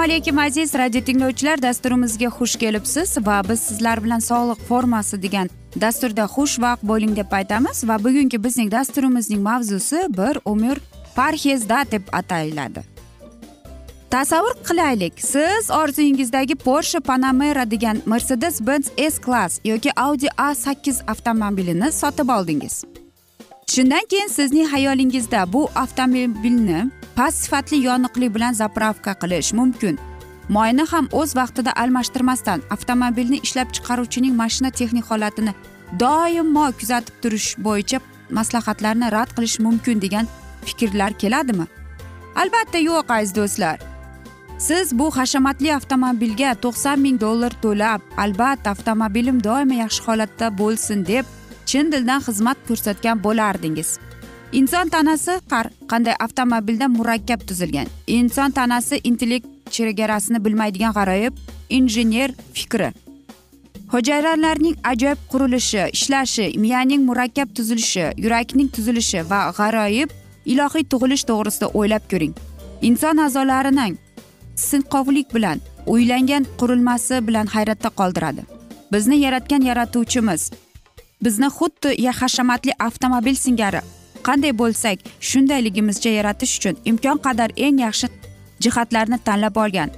assalomu alaykum aziz radio tinglovchilar. Dasturimizga xush kelibsiz va biz sizlar bilan sog'liq formasi degan dasturda xushvaqt bo'ling deb aytamiz va bugungi bizning dasturimizning mavzusi bir umr parhezda deb ataladi tasavvur qilaylik siz orzuyingizdagi porsche panamera degan mercedes benz s klass yoki audi a sakkiz avtomobilini sotib oldingiz. Shundan keyin sizning xayolingizda bu avtomobilni past sifatli yoniqli bilan zapravka qilish mumkin. Moyni ham o'z vaqtida almashtirmasdan avtomobilni ishlab chiqaruvchining mashina texnik holatini doimo kuzatib turish bo'yicha maslahatlarni rad qilish mumkin degan fikrlar keladimi? Albatta yo'q aziz do'stlar. Siz bu hashamatli avtomobilga to'qson ming dollar to'lab albatta avtomobilim doimo yaxshi holatda bo'lsin deb chin dildan xizmat ko'rsatgan bo'lardingiz. Inson tanasi har qanday avtomobilda murakkab tuzilgan. Inson tanasi intellekt chegarasini bilmaydigan g'aroyib injener fikri. Hujayralarning ajoyib qurilishi ishlashi miyaning murakkab tuzilishi yurakning tuzilishi va g'aroyib ilohiy tug'ilish to'g'risida o'ylab ko'ring. Inson a'zolarining sinqovlik bilan uylangan qurilmasi bilan hayratda qoldiradi. Bizni yaratgan yaratuvchimiz bizni xuddi hashamatli avtomobil singari qanday bo'lsak shundayligimizcha yaratish uchun imkon qadar eng yaxshi jihatlarni tanlab olgan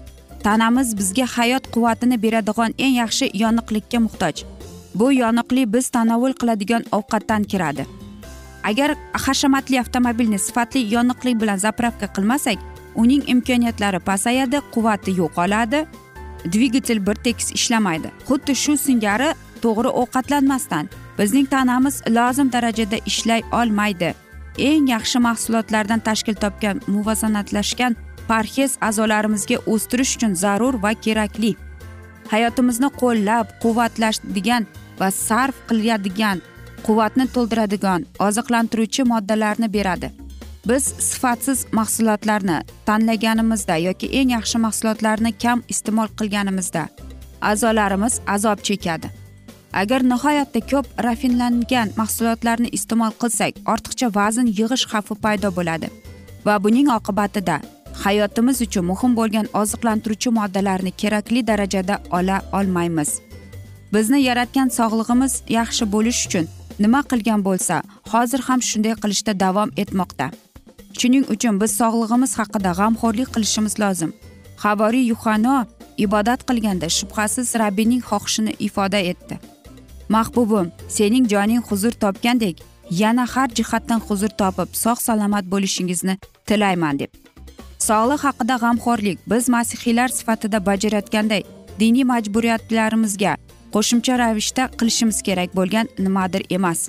tanamiz bizga hayot quvvatini beradigan eng yaxshi yoniqlikka muhtoj. Bu yoniqlik biz tanovul qiladigan ovqatdan kiradi. Agar hashamatli avtomobilni sifatli yoniqlik bilan zapravka qilmasak uning imkoniyatlari pasayadi quvvati yo'qoladi dvigatel bir tekis ishlamaydi. Xuddi shu singari to'g'ri ovqatlanmasdan bizning tanamiz lozim darajada ishlay olmaydi. Eng yaxshi mahsulotlardan tashkil topgan muvozanatlashgan parhez a'zolarimizga o'stirish uchun zarur va kerakli. Hayotimizni qo'llab quvvatlashadigan va sarf qiladigan quvvatni to'ldiradigan oziqlantiruvchi moddalarni beradi. Biz sifatsiz mahsulotlarni tanlaganimizda yoki eng yaxshi mahsulotlarni kam iste'mol qilganimizda a'zolarimiz azob chekadi. Agar nihoyatda ko'p rafinlangan mahsulotlarni iste'mol qilsak ortiqcha vazn yig'ish xavfi paydo bo'ladi va buning oqibatida hayotimiz uchun muhim bo'lgan oziqlantiruvchi moddalarni kerakli darajada ola olmaymiz. Bizni yaratgan sog'lig'imiz yaxshi bo'lishi uchun nima qilgan bo'lsa hozir ham shunday qilishda davom etmoqda. Shuning uchun biz sog'lig'imiz haqida g'amxo'rlik qilishimiz lozim. Havoriy yuhano ibodat qilganda shubhasiz rabbiyning xohishini ifoda etdi. Mahbubim sening joning huzur topgandek yana har jihatdan huzur topib sog' salomat bo'lishingizni tilayman deb. Sog'liq haqida g'amxo'rlik biz masihiylar sifatida bajarayotganday diniy majburiyatlarimizga qo'shimcha ravishda qilishimiz kerak bo'lgan nimadir emas.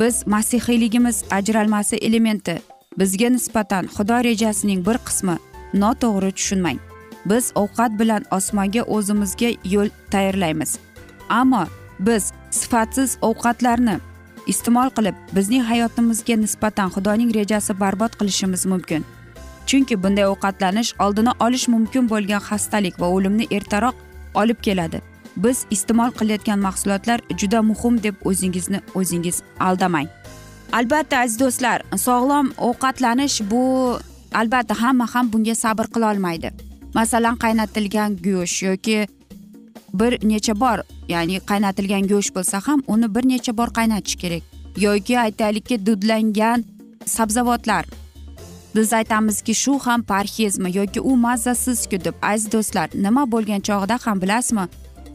Biz masihiyligimiz ajralmasi elementi bizga nisbatan xudo rejasining bir qismi noto'g'ri tushunmang. Biz ovqat bilan osmonga o'zimizga yo'l tayyorlaymiz. Ammo biz sifatsiz ovqatlarni iste'mol qilib bizning hayotimizga nisbatan xudoning rejasi barbod qilishimiz mumkin. Chunki bunday ovqatlanish oldini olish mumkin bo'lgan xastalik va o'limni ertaroq olib keladi. Biz iste'mol qilayotgan mahsulotlar juda muhim deb o'zingizni o'zingiz aldamang. Albatta aziz do'stlar sog'lom ovqatlanish bu albatta hamma ham bunga sabr qilolmaydi masalan qaynatilgan go'sht yoki bir necha bor ya'ni qaynatilgan go'sht bo'lsa ham uni bir necha bor qaynatish kerak. Yoki aytaylikki dudlangan sabzavotlar. Biz aytamizki shu ham parhezmi yoki u mazzasizku deb aziz do'stlar nima bo'lgan chog'ida ham bilasizmi?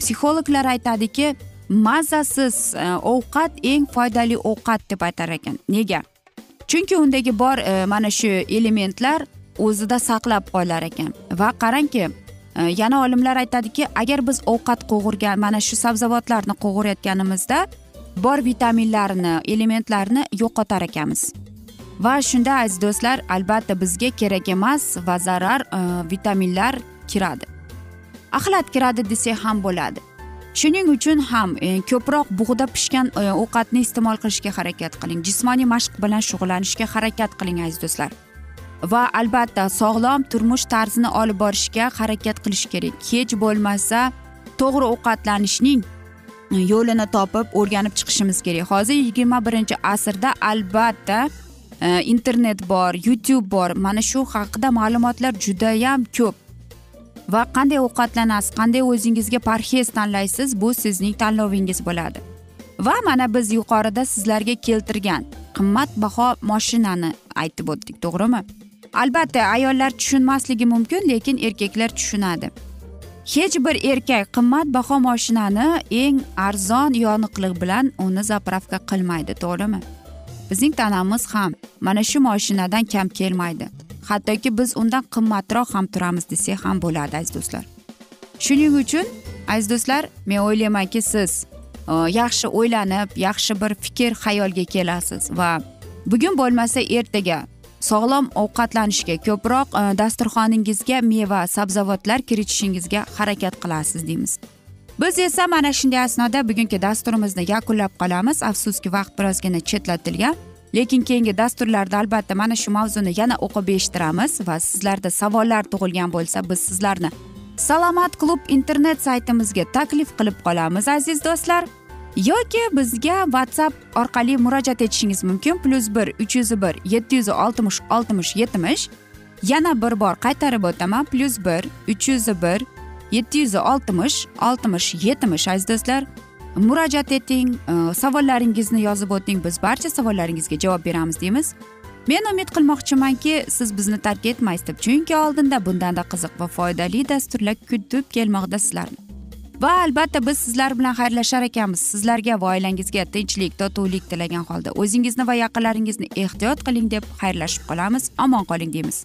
Psixologlar aytadiki mazasiz e, ovqat eng foydali ovqat deb aytar ekan. Nega? Chunki undagi bor e, mana shu elementlar o'zida saqlab qolar ekan. Va qarangki e, yana olimlar aytadiki agar biz ovqat qovurgan mana shu sabzavotlarni qovurayotganimizda bor vitaminlarni elementlarni yo'qotar ekanmiz. Va shunda aziz do'stlar albatta bizga kerak emas va zarar e, vitaminlar kiradi. Axlat kiradi desak ham bo'ladi. Shuning uchun ham e, ko'proq bug'da pishgan e, ovqatni iste'mol qilishga harakat qiling. Jismoniy mashq bilan shug'ullanishga harakat qiling aziz do'stlar. Va albatta sog'lom turmush tarzini olib borishga harakat qilish kerak. Hech bo'lmasa to'g'ri ovqatlanishning e, yo'lini topib o'rganib chiqishimiz kerak. Hozir yigirma birinchi asrda albatta internet bor youtube bor. Mana shu haqida ma'lumotlar judayam ko'p. Va qanday ovqatlanasiz qanday o'zingizga parhez tanlaysiz bu sizning tanlovingiz bo'ladi. Va mana biz yuqorida sizlarga keltirgan qimmatbaho moshinani aytib o'tdik to'g'rimi? Albatta ayollar tushunmasligi mumkin lekin erkaklar tushunadi. Hech bir erkak qimmatbaho moshinani eng arzon yoniqlik bilan uni zapravka qilmaydi to'g'rimi? Bizning tanamiz ham mana shu moshinadan kam kelmaydi. Hattoki biz undan qimmatroq ham turamiz desak ham bo'ladi aziz do'stlar. Shuning uchun aziz do'stlar men o'ylaymanki siz e, yaxshi o'ylanib yaxshi bir fikr xayolga kelasiz va bugun bo'lmasa ertaga sog'lom ovqatlanishga ko'proq e, dasturxoningizga meva sabzavotlar kiritishingizga harakat qilasiz deymiz. Biz esa mana shunday asnoda bugungi dasturimizni yakunlab qolamiz. Afsuski vaqt birozgina chetlatilgan. Lekin keyingi dasturlarda albatta mana shu mavzuni yana o'qib eshittiramiz va sizlarda savollar tug'ilgan bo'lsa biz sizlarni salomat klub internet saytimizga taklif qilib qolamiz aziz do'stlar. Yoki bizga whatsapp orqali murojaat etishingiz mumkin. Plyus bir uch yuz bir yetti yuz oltmish oltmish yetmish. Yana bir bor qaytarib o'taman. Plyus bir uch yuz bir yetti yuz oltmish oltmish yetmish aziz do'stlar. Murojaat eting e, savollaringizni yozib o'ting. Biz barcha savollaringizga javob beramiz deymiz. Men umid qilmoqchimanki siz bizni tark etmaysiz deb. Chunki oldinda bundanda qiziq va foydali dasturlar kutib kelmoqda sizlarni va albatta biz sizlar bilan xayrlashar ekanmiz. Sizlarga va oilangizga tinchlik totuvlik tilagan holda o'zingizni va yaqinlaringizni ehtiyot qiling deb xayrlashib qolamiz. Omon qoling deymiz.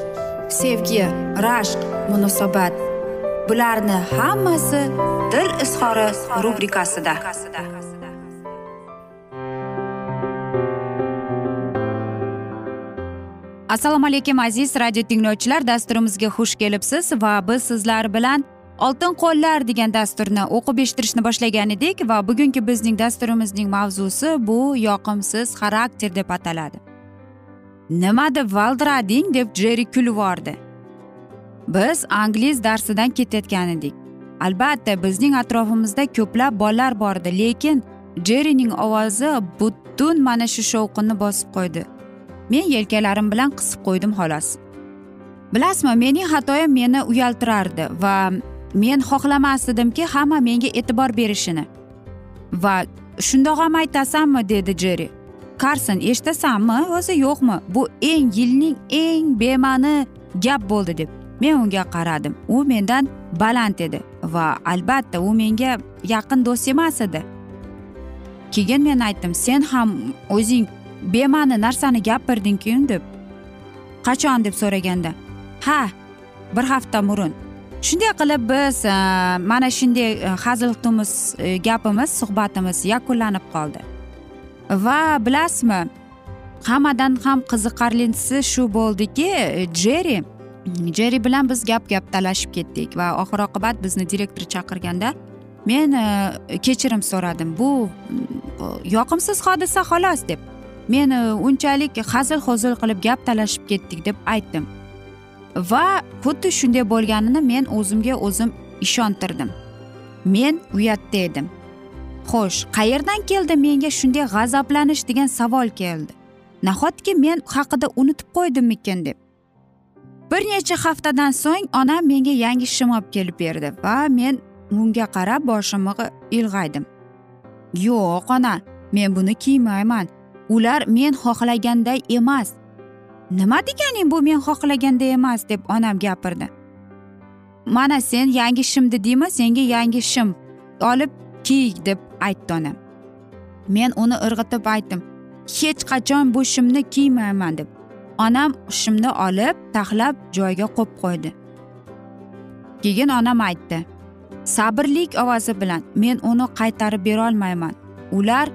sevgi rashq munosabat. Bularni hammasi dil izhori rubrikasida. Assalomu alaykum aziz radio tinglovchilar. Dasturimizga xush kelibsiz va biz sizlar bilan oltin qo'llar degan dasturni o'qib eshittirishni boshlagan edik va bugungi bizning dasturimizning mavzusi bu yoqimsiz xarakter deb ataladi. Nima deb valdirading deb jeri kulib yubordi. Biz angliz darsidan ketayotgan edik. Albatta bizning atrofimizda ko'plab bolalar bor edi lekin jerining ovozi butun mana shu shovqinni bosib qo'ydi. Men yelkalarim bilan qisib qo'ydim xolos. Bilasizmi mening xatoyim meni uyaltirardi va men xohlamas edimki hamma menga e'tibor berishini. Va shundoq ham aytasanmi dedi jerri karson eshitasanmi? O'zi yo'qmi? Bu eng yilning eng bema'ni gap bo'ldi deb men unga qaradim. U mendan baland edi va albatta u menga yaqin do'st emas edi. Keyin men aytdim sen ham o'zing bema'ni narsani gapirdingku? deb. Qachon? deb so'raganda ha bir hafta murun. Shunday qilib biz e, mana shunday e, hazil qildiğimiz e, gapimiz suhbatimiz yakunlanib qoldi. Va bilasizmi hammadan ham qiziqarlisi shu bo'ldiki jerri jerri bilan biz gap gap talashib ketdik va oxir oqibat bizni direktor chaqirganda men e, kechirim so'radim bu yoqimsiz hodisa xolos deb. Men e, unchalik hazil huzul qilib gap talashib ketdik deb aytdim. Va xuddi shunday bo'lganini men o'zimga o'zim ishontirdim. Men uyatda edim. Xo'sh qayerdan keldi menga shunday g'azablanish degan savol keldi. Nahotki men haqida unutib qo'ydimmikin deb. Bir necha haftadan so'ng onam menga yangi shim olib kelib berdi va men unga qarab boshimni ilg'aydim. Yo'q ona men buni kiymayman. Ular men xohlaganday emas. Nima deganing bu men xohlaganday emas deb onam gapirdi. Mana sen yangi shim dedingmi senga yangi shim olib kiy deb aytdi onam men uni irg'itib aytdim. Hech qachon bu shimni kiymayman deb. Onam shimni olib taxlab joyiga qo'yib qo'ydi. Keyin onam aytdi. Sabrlik ovozi bilan men uni qaytarib berolmayman. Ular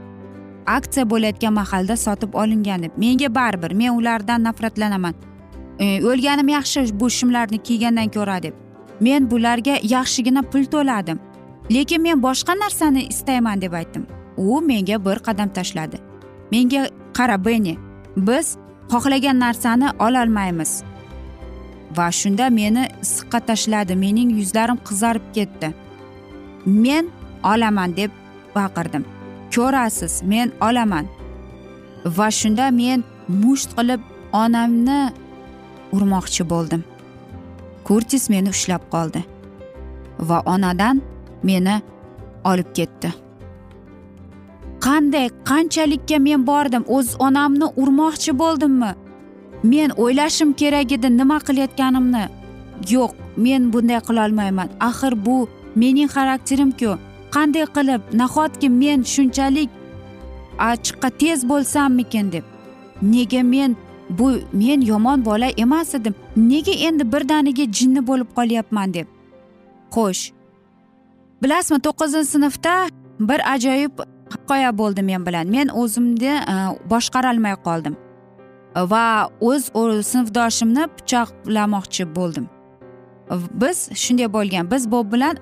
aksiya bo'layotgan mahalda sotib olingan deb. Menga baribir men ulardan nafratlanaman. E, o'lganim yaxshi bu shimlarni kiygandan ko'ra deb. Men bularga yaxshigina pul to'ladim. Lekin men boshqa narsani istayman deb aytdim. U menga bir qadam tashladi. Menga qara benni biz xohlagan narsani ololmaymiz. Va shunda meni issiqqa tashladi. Mening yuzlarim qizarib ketdi. Men olaman deb baqirdim. Ko'rasiz men olaman. Va shunda men musht qilib onamni urmoqchi bo'ldim. Kurtis meni ushlab qoldi. Va onadan meni olib ketdi. Qanday qanchalikka men bordim o'z onamni urmoqchi bo'ldimmi? Men o'ylashim kerak edi nima qilayotganimni. Yo'q men bunday qilolmayman. Axir bu mening xarakterimku. Qanday qilib nahotki men shunchalik achchiqqa tez bo'lsammikin deb. Nega men bu men yomon bola emas edim. Nega endi birdaniga jinni bo'lib qolyapman deb. Xo'sh bilasizmi to'qqizinchi sinfda bir ajoyib hikoya bo'ldi men bilan. Men o'zimni e, boshqarolmay qoldim. Va o'z sinfdoshimni pichoqlamoqchi bo'ldim. Biz shunday bo'lgan biz bob bilan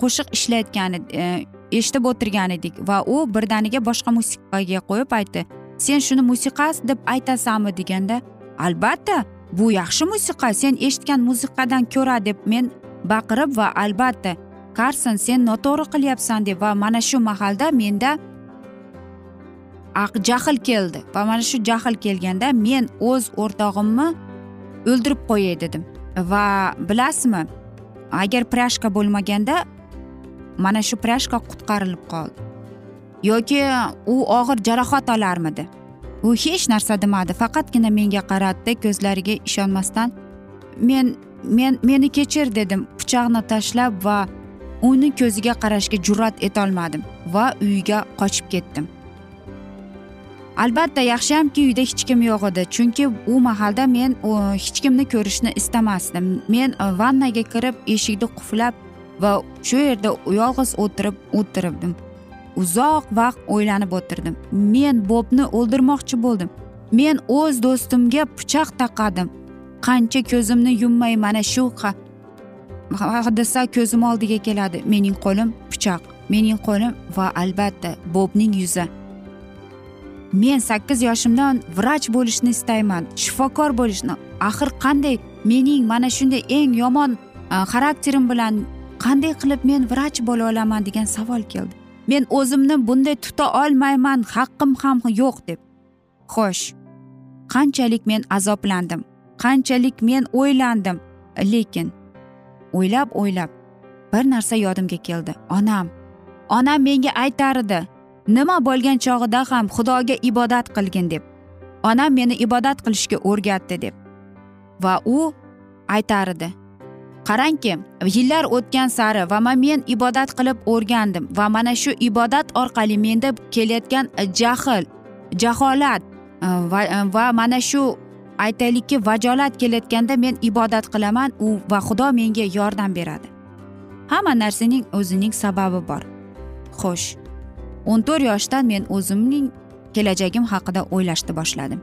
qo'shiq ishlayotgan e, eshitib o'tirgan edik va u birdaniga boshqa musiqaga qo'yib aytdi sen shuni musiqa deb aytasanmi? deganda albatta bu yaxshi musiqa sen eshitgan musiqadan ko'ra deb men baqirib va albatta karson sen noto'g'ri qilyapsan deb va mana shu mahalda menda jahl keldi va mana shu jahl kelganda men o'z o'rtog'imni o'ldirib qo'yay dedim. Va bilasizmi agar prashka bo'lmaganda mana shu prashka qutqarilib qoldi. Yoki u og'ir jarohat olarmidi? U hech narsa demadi faqatgina menga qaradida ko'zlariga ishonmasdan men men meni kechir dedim pichoqni tashlab va uni ko'ziga qarashga jur'at etolmadim va uyga qochib ketdim. Albatta yaxshiyamki uyda hech kim yo'q edi chunki u mahalda men hech kimni ko'rishni istamasdim. Men e, vannaga kirib eshikni quflab va shu yerda yolg'iz o'tirib o'tiribdim. Uzoq vaqt o'ylanib o'tirdim. Men bobni o'ldirmoqchi bo'ldim. Men o'z do'stimga pichoq taqadim. Qancha ko'zimni yummay mana shu desa ko'zim oldiga keladi. Mening qo'lim pichoq mening qo'lim va albatta bobning yuzi. Men sakkiz yoshimdan vrach bo'lishni istayman shifokor bo'lishni. Axir qanday? Mening mana shunday eng yomon e, xarakterim bilan qanday qilib men vrach bo'la olaman degan savol keldi. Men o'zimni bunday tuta olmayman haqqim ham yo'q deb. Xo'sh qanchalik men azoblandim qanchalik men o'ylandim. Lekin o'ylab o'ylab. Bir narsa yodimga keldi. Onam onam menga aytar edi nima bo'lgan chog'ida ham xudoga ibodat qilgin deb. Onam meni ibodat qilishga o'rgatdi deb. Va u aytar edi qarangki yillar o'tgan sari va men ibodat qilib o'rgandim va mana shu ibodat orqali menda kelayotgan jahl jaholat va, va mana shu aytaylikki vajolat kelayotganda men ibodat qilaman u va xudo menga yordam beradi. Hamma narsaning o'zining sababi bor. Xo'sh o'n to'rt yoshdan men o'zimning kelajagim haqida o'ylashni boshladim.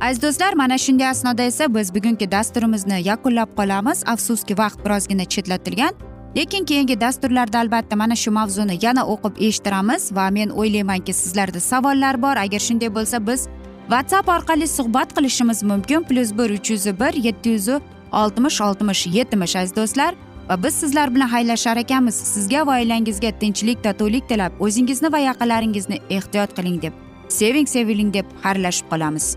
Aziz do'stlar mana shunday asnoda esa biz bugungi dasturimizni yakunlab qolamiz. Afsuski vaqt birozgina chetlatilgan lekin keyingi dasturlarda albatta mana shu mavzuni yana o'qib eshittiramiz va men o'ylaymanki sizlarda savollar bor. Agar shunday bo'lsa biz whatsapp orqali suhbat qilishimiz mumkin. Plyus bir uch yuz bir yetti yuz oltmish oltmish yetmish aziz do'stlar. Va biz sizlar bilan xayrlashar ekanmiz. Sizga va oilangizga tinchlik totuvlik tilab o'zingizni va yaqinlaringizni ehtiyot qiling deb seving seviling deb xayrlashib qolamiz.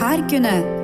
Har kuni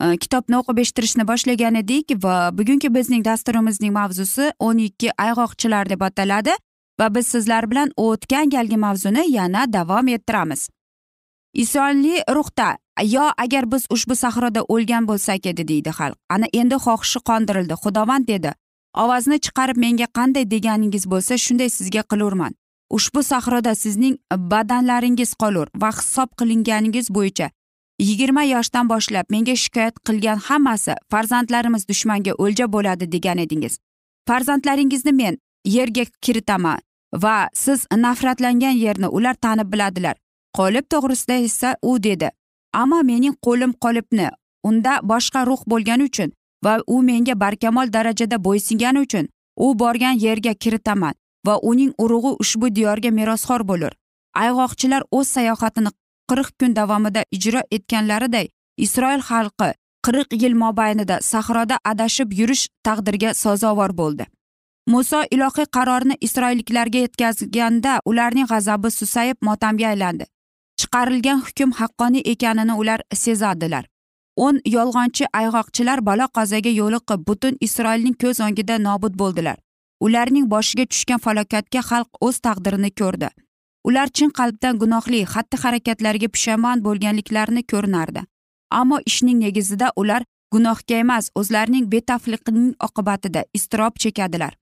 Э, kitobni o'qib eshittirishni boshlagan edik va bugungi bizning dasturimizning mavzusi o'n ikki ayg'oqchilar deb ataladi va biz sizlar bilan o'tgan galgi mavzuni yana davom ettiramiz. Isonli ruhda yo agar biz ushbu sahroda o'lgan bo'lsak edi deydi xalq. Ana endi xohishi qondirildi xudovand dedi. Ovozni chiqarib menga qanday deganingiz bo'lsa shunday sizga qilurman. Ushbu sahroda sizning badanlaringiz qolur va hisob qilinganingiz bo'yicha yigirma yoshdan boshlab menga shikoyat qilgan hammasi farzandlarimiz dushmanga o'lja bo'ladi degan edingiz. Farzandlaringizni men yerga kiritaman va siz nafratlangan yerni ular tanib biladilar. Qolib to'g'risida esa u dedi ammo mening qo'lim qolibni unda boshqa ruh bo'lgani uchun va u menga barkamol darajada bo'ysungani uchun u borgan yerga kiritaman va uning urug'i ushbu diyorga merosxo'r bo'lur. Ayg'oqchilar o'z sayohatini qirq kun davomida ijro etganlariday isroil xalqi qirq yil mobaynida sahroda adashib yurish taqdirga sazovor bo'ldi. Muso ilohiy qarorni isroilliklarga yetkazganda ularning g'azabi susayib motamga aylandi. Chiqarilgan hukm haqqoniy ekanini ular sezadilar. O'n yolg'onchi ayg'oqchilar balo qazoga yo'liqib butun isroilning ko'z o'ngida nobud bo'ldilar. Ularning boshiga tushgan falokatga xalq o'z taqdirini ko'rdi. Ular chin qalbdan gunohli xatti harakatlariga pushaymon bo'lganliklarini ko'rinardi. Ammo ishning negizida ular gunohga emas o'zlarining betafliqining oqibatida iztirob chekadilar.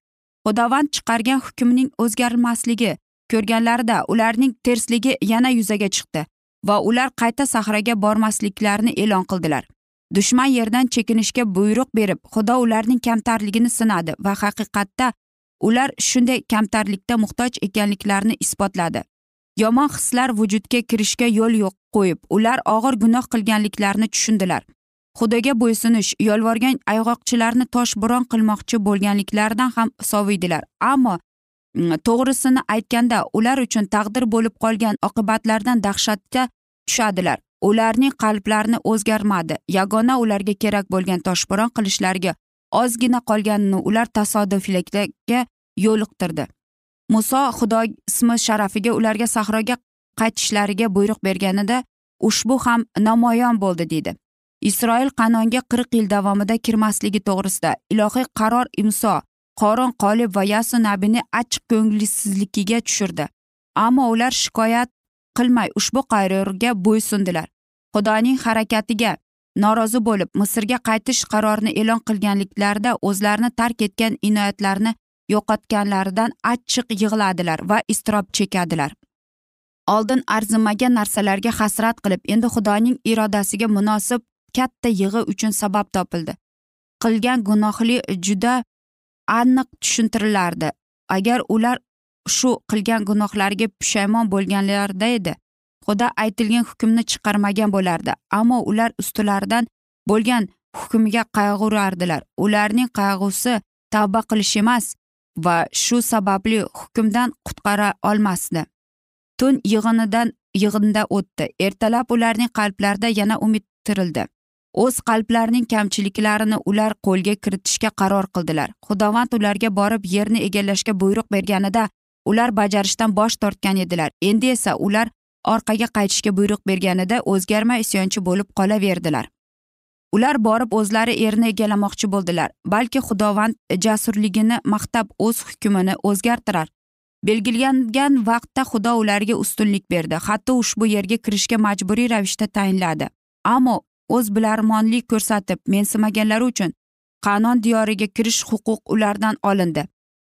Xudovand chiqargan hukmning o'zgarmasligi ko'rganlarida ularning tersligi yana yuzaga chiqdi va ular qayta sahraga bormasliklarini e'lon qildilar. Dushman yerdan chekinishga buyruq berib xudo ularning kamtarligini sinadi va haqiqatda ular shunday kamtarlikda muhtoj ekanliklarini isbotladi. Yomon hislar vujudga kirishga yo'l yo'q qo'yib ular og'ir gunoh qilganliklarini tushundilar. Xudoga bo'ysunish yolvorgan ayg'oqchilarni toshbo'ron qilmoqchi bo'lganliklaridan ham soviydilar. Ammo mm, to'g'risini aytganda ular uchun taqdir bo'lib qolgan oqibatlardan dahshatga tushadilar. Ularning qalblarini o'zgarmadi. Yagona ularga kerak bo'lgan toshbo'ron qilishlariga ozgina qolganini ular tasodiflikka yo'liqtirdi. Muso xudo ismi sharafiga ularga sahroga qaytishlariga buyruq berganida ushbu ham namoyon bo'ldi deydi. Isroil qanonga qirq yil davomida kirmasligi to'g'risida ilohiy qaror imso qorin qolib va yasu nabini achchiq ko'ngilsizligiga tushirdi. Ammo ular shikoyat qilmay ushbu qarorga bo'ysundilar. Xudoning harakatiga norozi bo'lib misrga qaytish qarorini e'lon qilganliklarida o'zlarini tark etgan inoyatlarini yo'qotganlaridan achchiq yig'ladilar va iztirob chekadilar. Oldin arzimagan narsalarga hasrat qilib endi xudoning irodasiga munosib katta yig'i uchun sabab topildi. Qilgan gunohli juda aniq tushuntirilardi agar ular shu qilgan gunohlariga pushaymon bo'lganlarida edi xudo aytilgan hukmni chiqarmagan bo'lardi ammo ular ustilaridan bo'lgan hukmiga qayg'urardilar ularning qayg'usi tavba qilish emas va shu sababli hukmdan qutqara olmasdi. Tun yig'inidan yig'inda o'tdi. Ertalab ularning qalblarida yana umid tirildi. O'z qalblarining kamchiliklarini ular qo'lga kiritishga qaror qildilar. Xudovand ularga borib yerni egallashga buyruq berganida ular bajarishdan bosh tortgan edilar. Endi esa ular orqaga qaytishga buyruq berganida o'zgarmay isyonchi bo'lib qolaverdilar. Ular borib o'zlari erni egallamoqchi bo'ldilar balki xudovand jasurligini maqtab o'z hukmini o'zgartirar. Belgilangan vaqtda xudo ularga ustunlik berdi hatto ushbu yerga kirishga majburiy ravishda tayinladi. Ammo o'z bilarmonlik ko'rsatib mensimaganlari uchun qanon diyoriga kirish huquq ulardan olindi.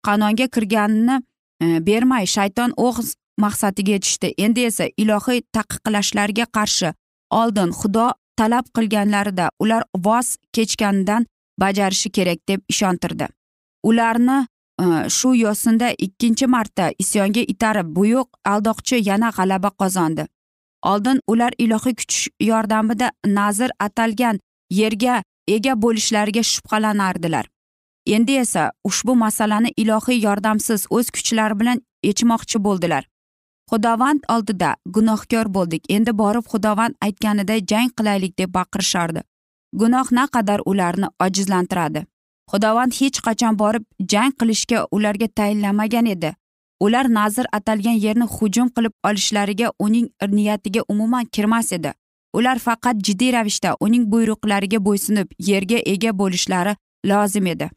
Qanonga kirganini e, bermay shayton o'z maqsadiga yetishdi. Endi esa ilohiy taqiqlashlarga qarshi oldin xudo talab qilganlarida ular voz kechganidan bajarishi kerak deb ishontirdi. Ularni e, shu yo'sinda ikkinchi marta isyonga itarib buyuk aldoqchi yana g'alaba qozondi. Oldin ular ilohiy kuch yordamida nazir atalgan yerga ega bo'lishlariga shubhalanardilar. Endi esa ushbu masalani ilohiy yordamsiz o'z kuchlari bilan yechmoqchi bo'ldilar. Xudovand oldida gunohkor bo'ldik. Endi borib xudovand aytganiday jang qilaylik deb baqirishardi gunoh naqadar ularni ojizlantiradi? Xudovand hech qachon borib jang qilishga ularga tayinlamagan edi. Ular nazir atalgan yerni hujum qilib olishlariga uning niyatiga umuman kirmas edi. Ular faqat jiddiy ravishda uning buyruqlariga bo'ysunib yerga ega bo'lishlari lozim edi.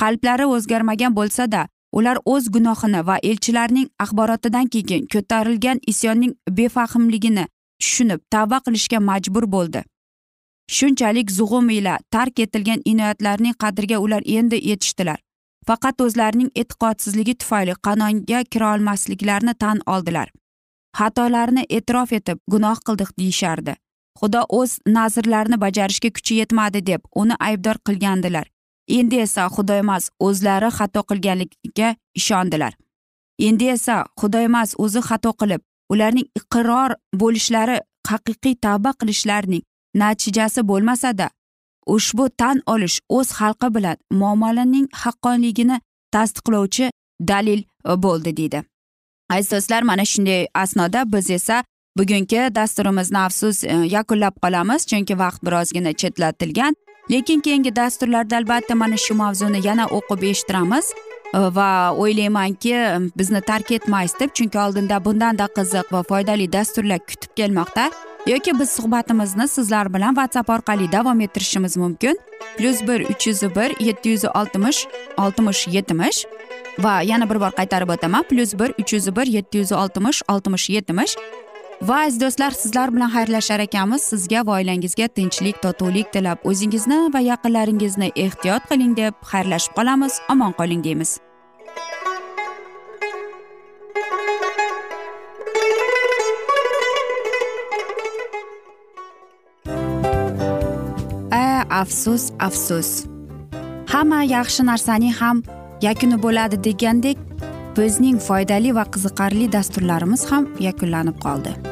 Qalblari o'zgarmagan bo'lsa da ular o'z gunohini va elchilarning axborotidan keyin ko'tarilgan isyonning befahmligini tushunib tavba qilishga majbur bo'ldi. Shunchalik zug'um ila tark etilgan inoyatlarning qadriga ular endi yetishdilar. Faqat o'zlarining e'tiqodsizligi tufayli qanonga kira olmasliklarini tan oldilar. Xatolarini e'tirof etib gunoh qildik deyishardi. Xudo o'z nazrlarini bajarishga kuchi yetmadi deb uni aybdor qilgandilar. Endi esa xudoemas o'zlari xato qilganligiga ishondilar. Endi esa xudoemas o'zi xato qilib ularning iqror bo'lishlari haqiqiy tavba qilishlarining natijasi bo'lmasada ushbu tan olish o'z xalqi bilan muomalaning haqqonligini tasdiqlovchi dalil e, bo'ldi deydi. Aziz do'stlar mana shunday asnoda biz esa bugungi dasturimizni afsus e, yakunlab qolamiz chunki vaqt birozgina chetlatilgan. Lekin keyingi dasturlarda albatta mana shu mavzuni yana o'qib eshittiramiz. E, va o'ylaymanki bizni tark etmaysiz deb chunki oldinda bundanda qiziq va foydali dasturlar kutib kelmoqda. Yoki biz suhbatimizni sizlar bilan whatsapp orqali davom ettirishimiz mumkin. plyus bir uch yuz bir yetti yuz oltmish oltmish yetmish va yana bir bor qaytarib o'taman. Plyus bir uch yuz bir yetti yuz oltmish oltmish yetmish va aziz do'stlar sizlar bilan xayrlashar ekanmiz. Sizga va oilangizga tinchlik totuvlik tilab o'zingizni va yaqinlaringizni ehtiyot qiling deb xayrlashib qolamiz. Omon qoling deymiz. A afsus afsus. Hamma yaxshi narsaning ham yakuni bo'ladi degandek bizning foydali va qiziqarli dasturlarimiz ham yakunlanib qoldi.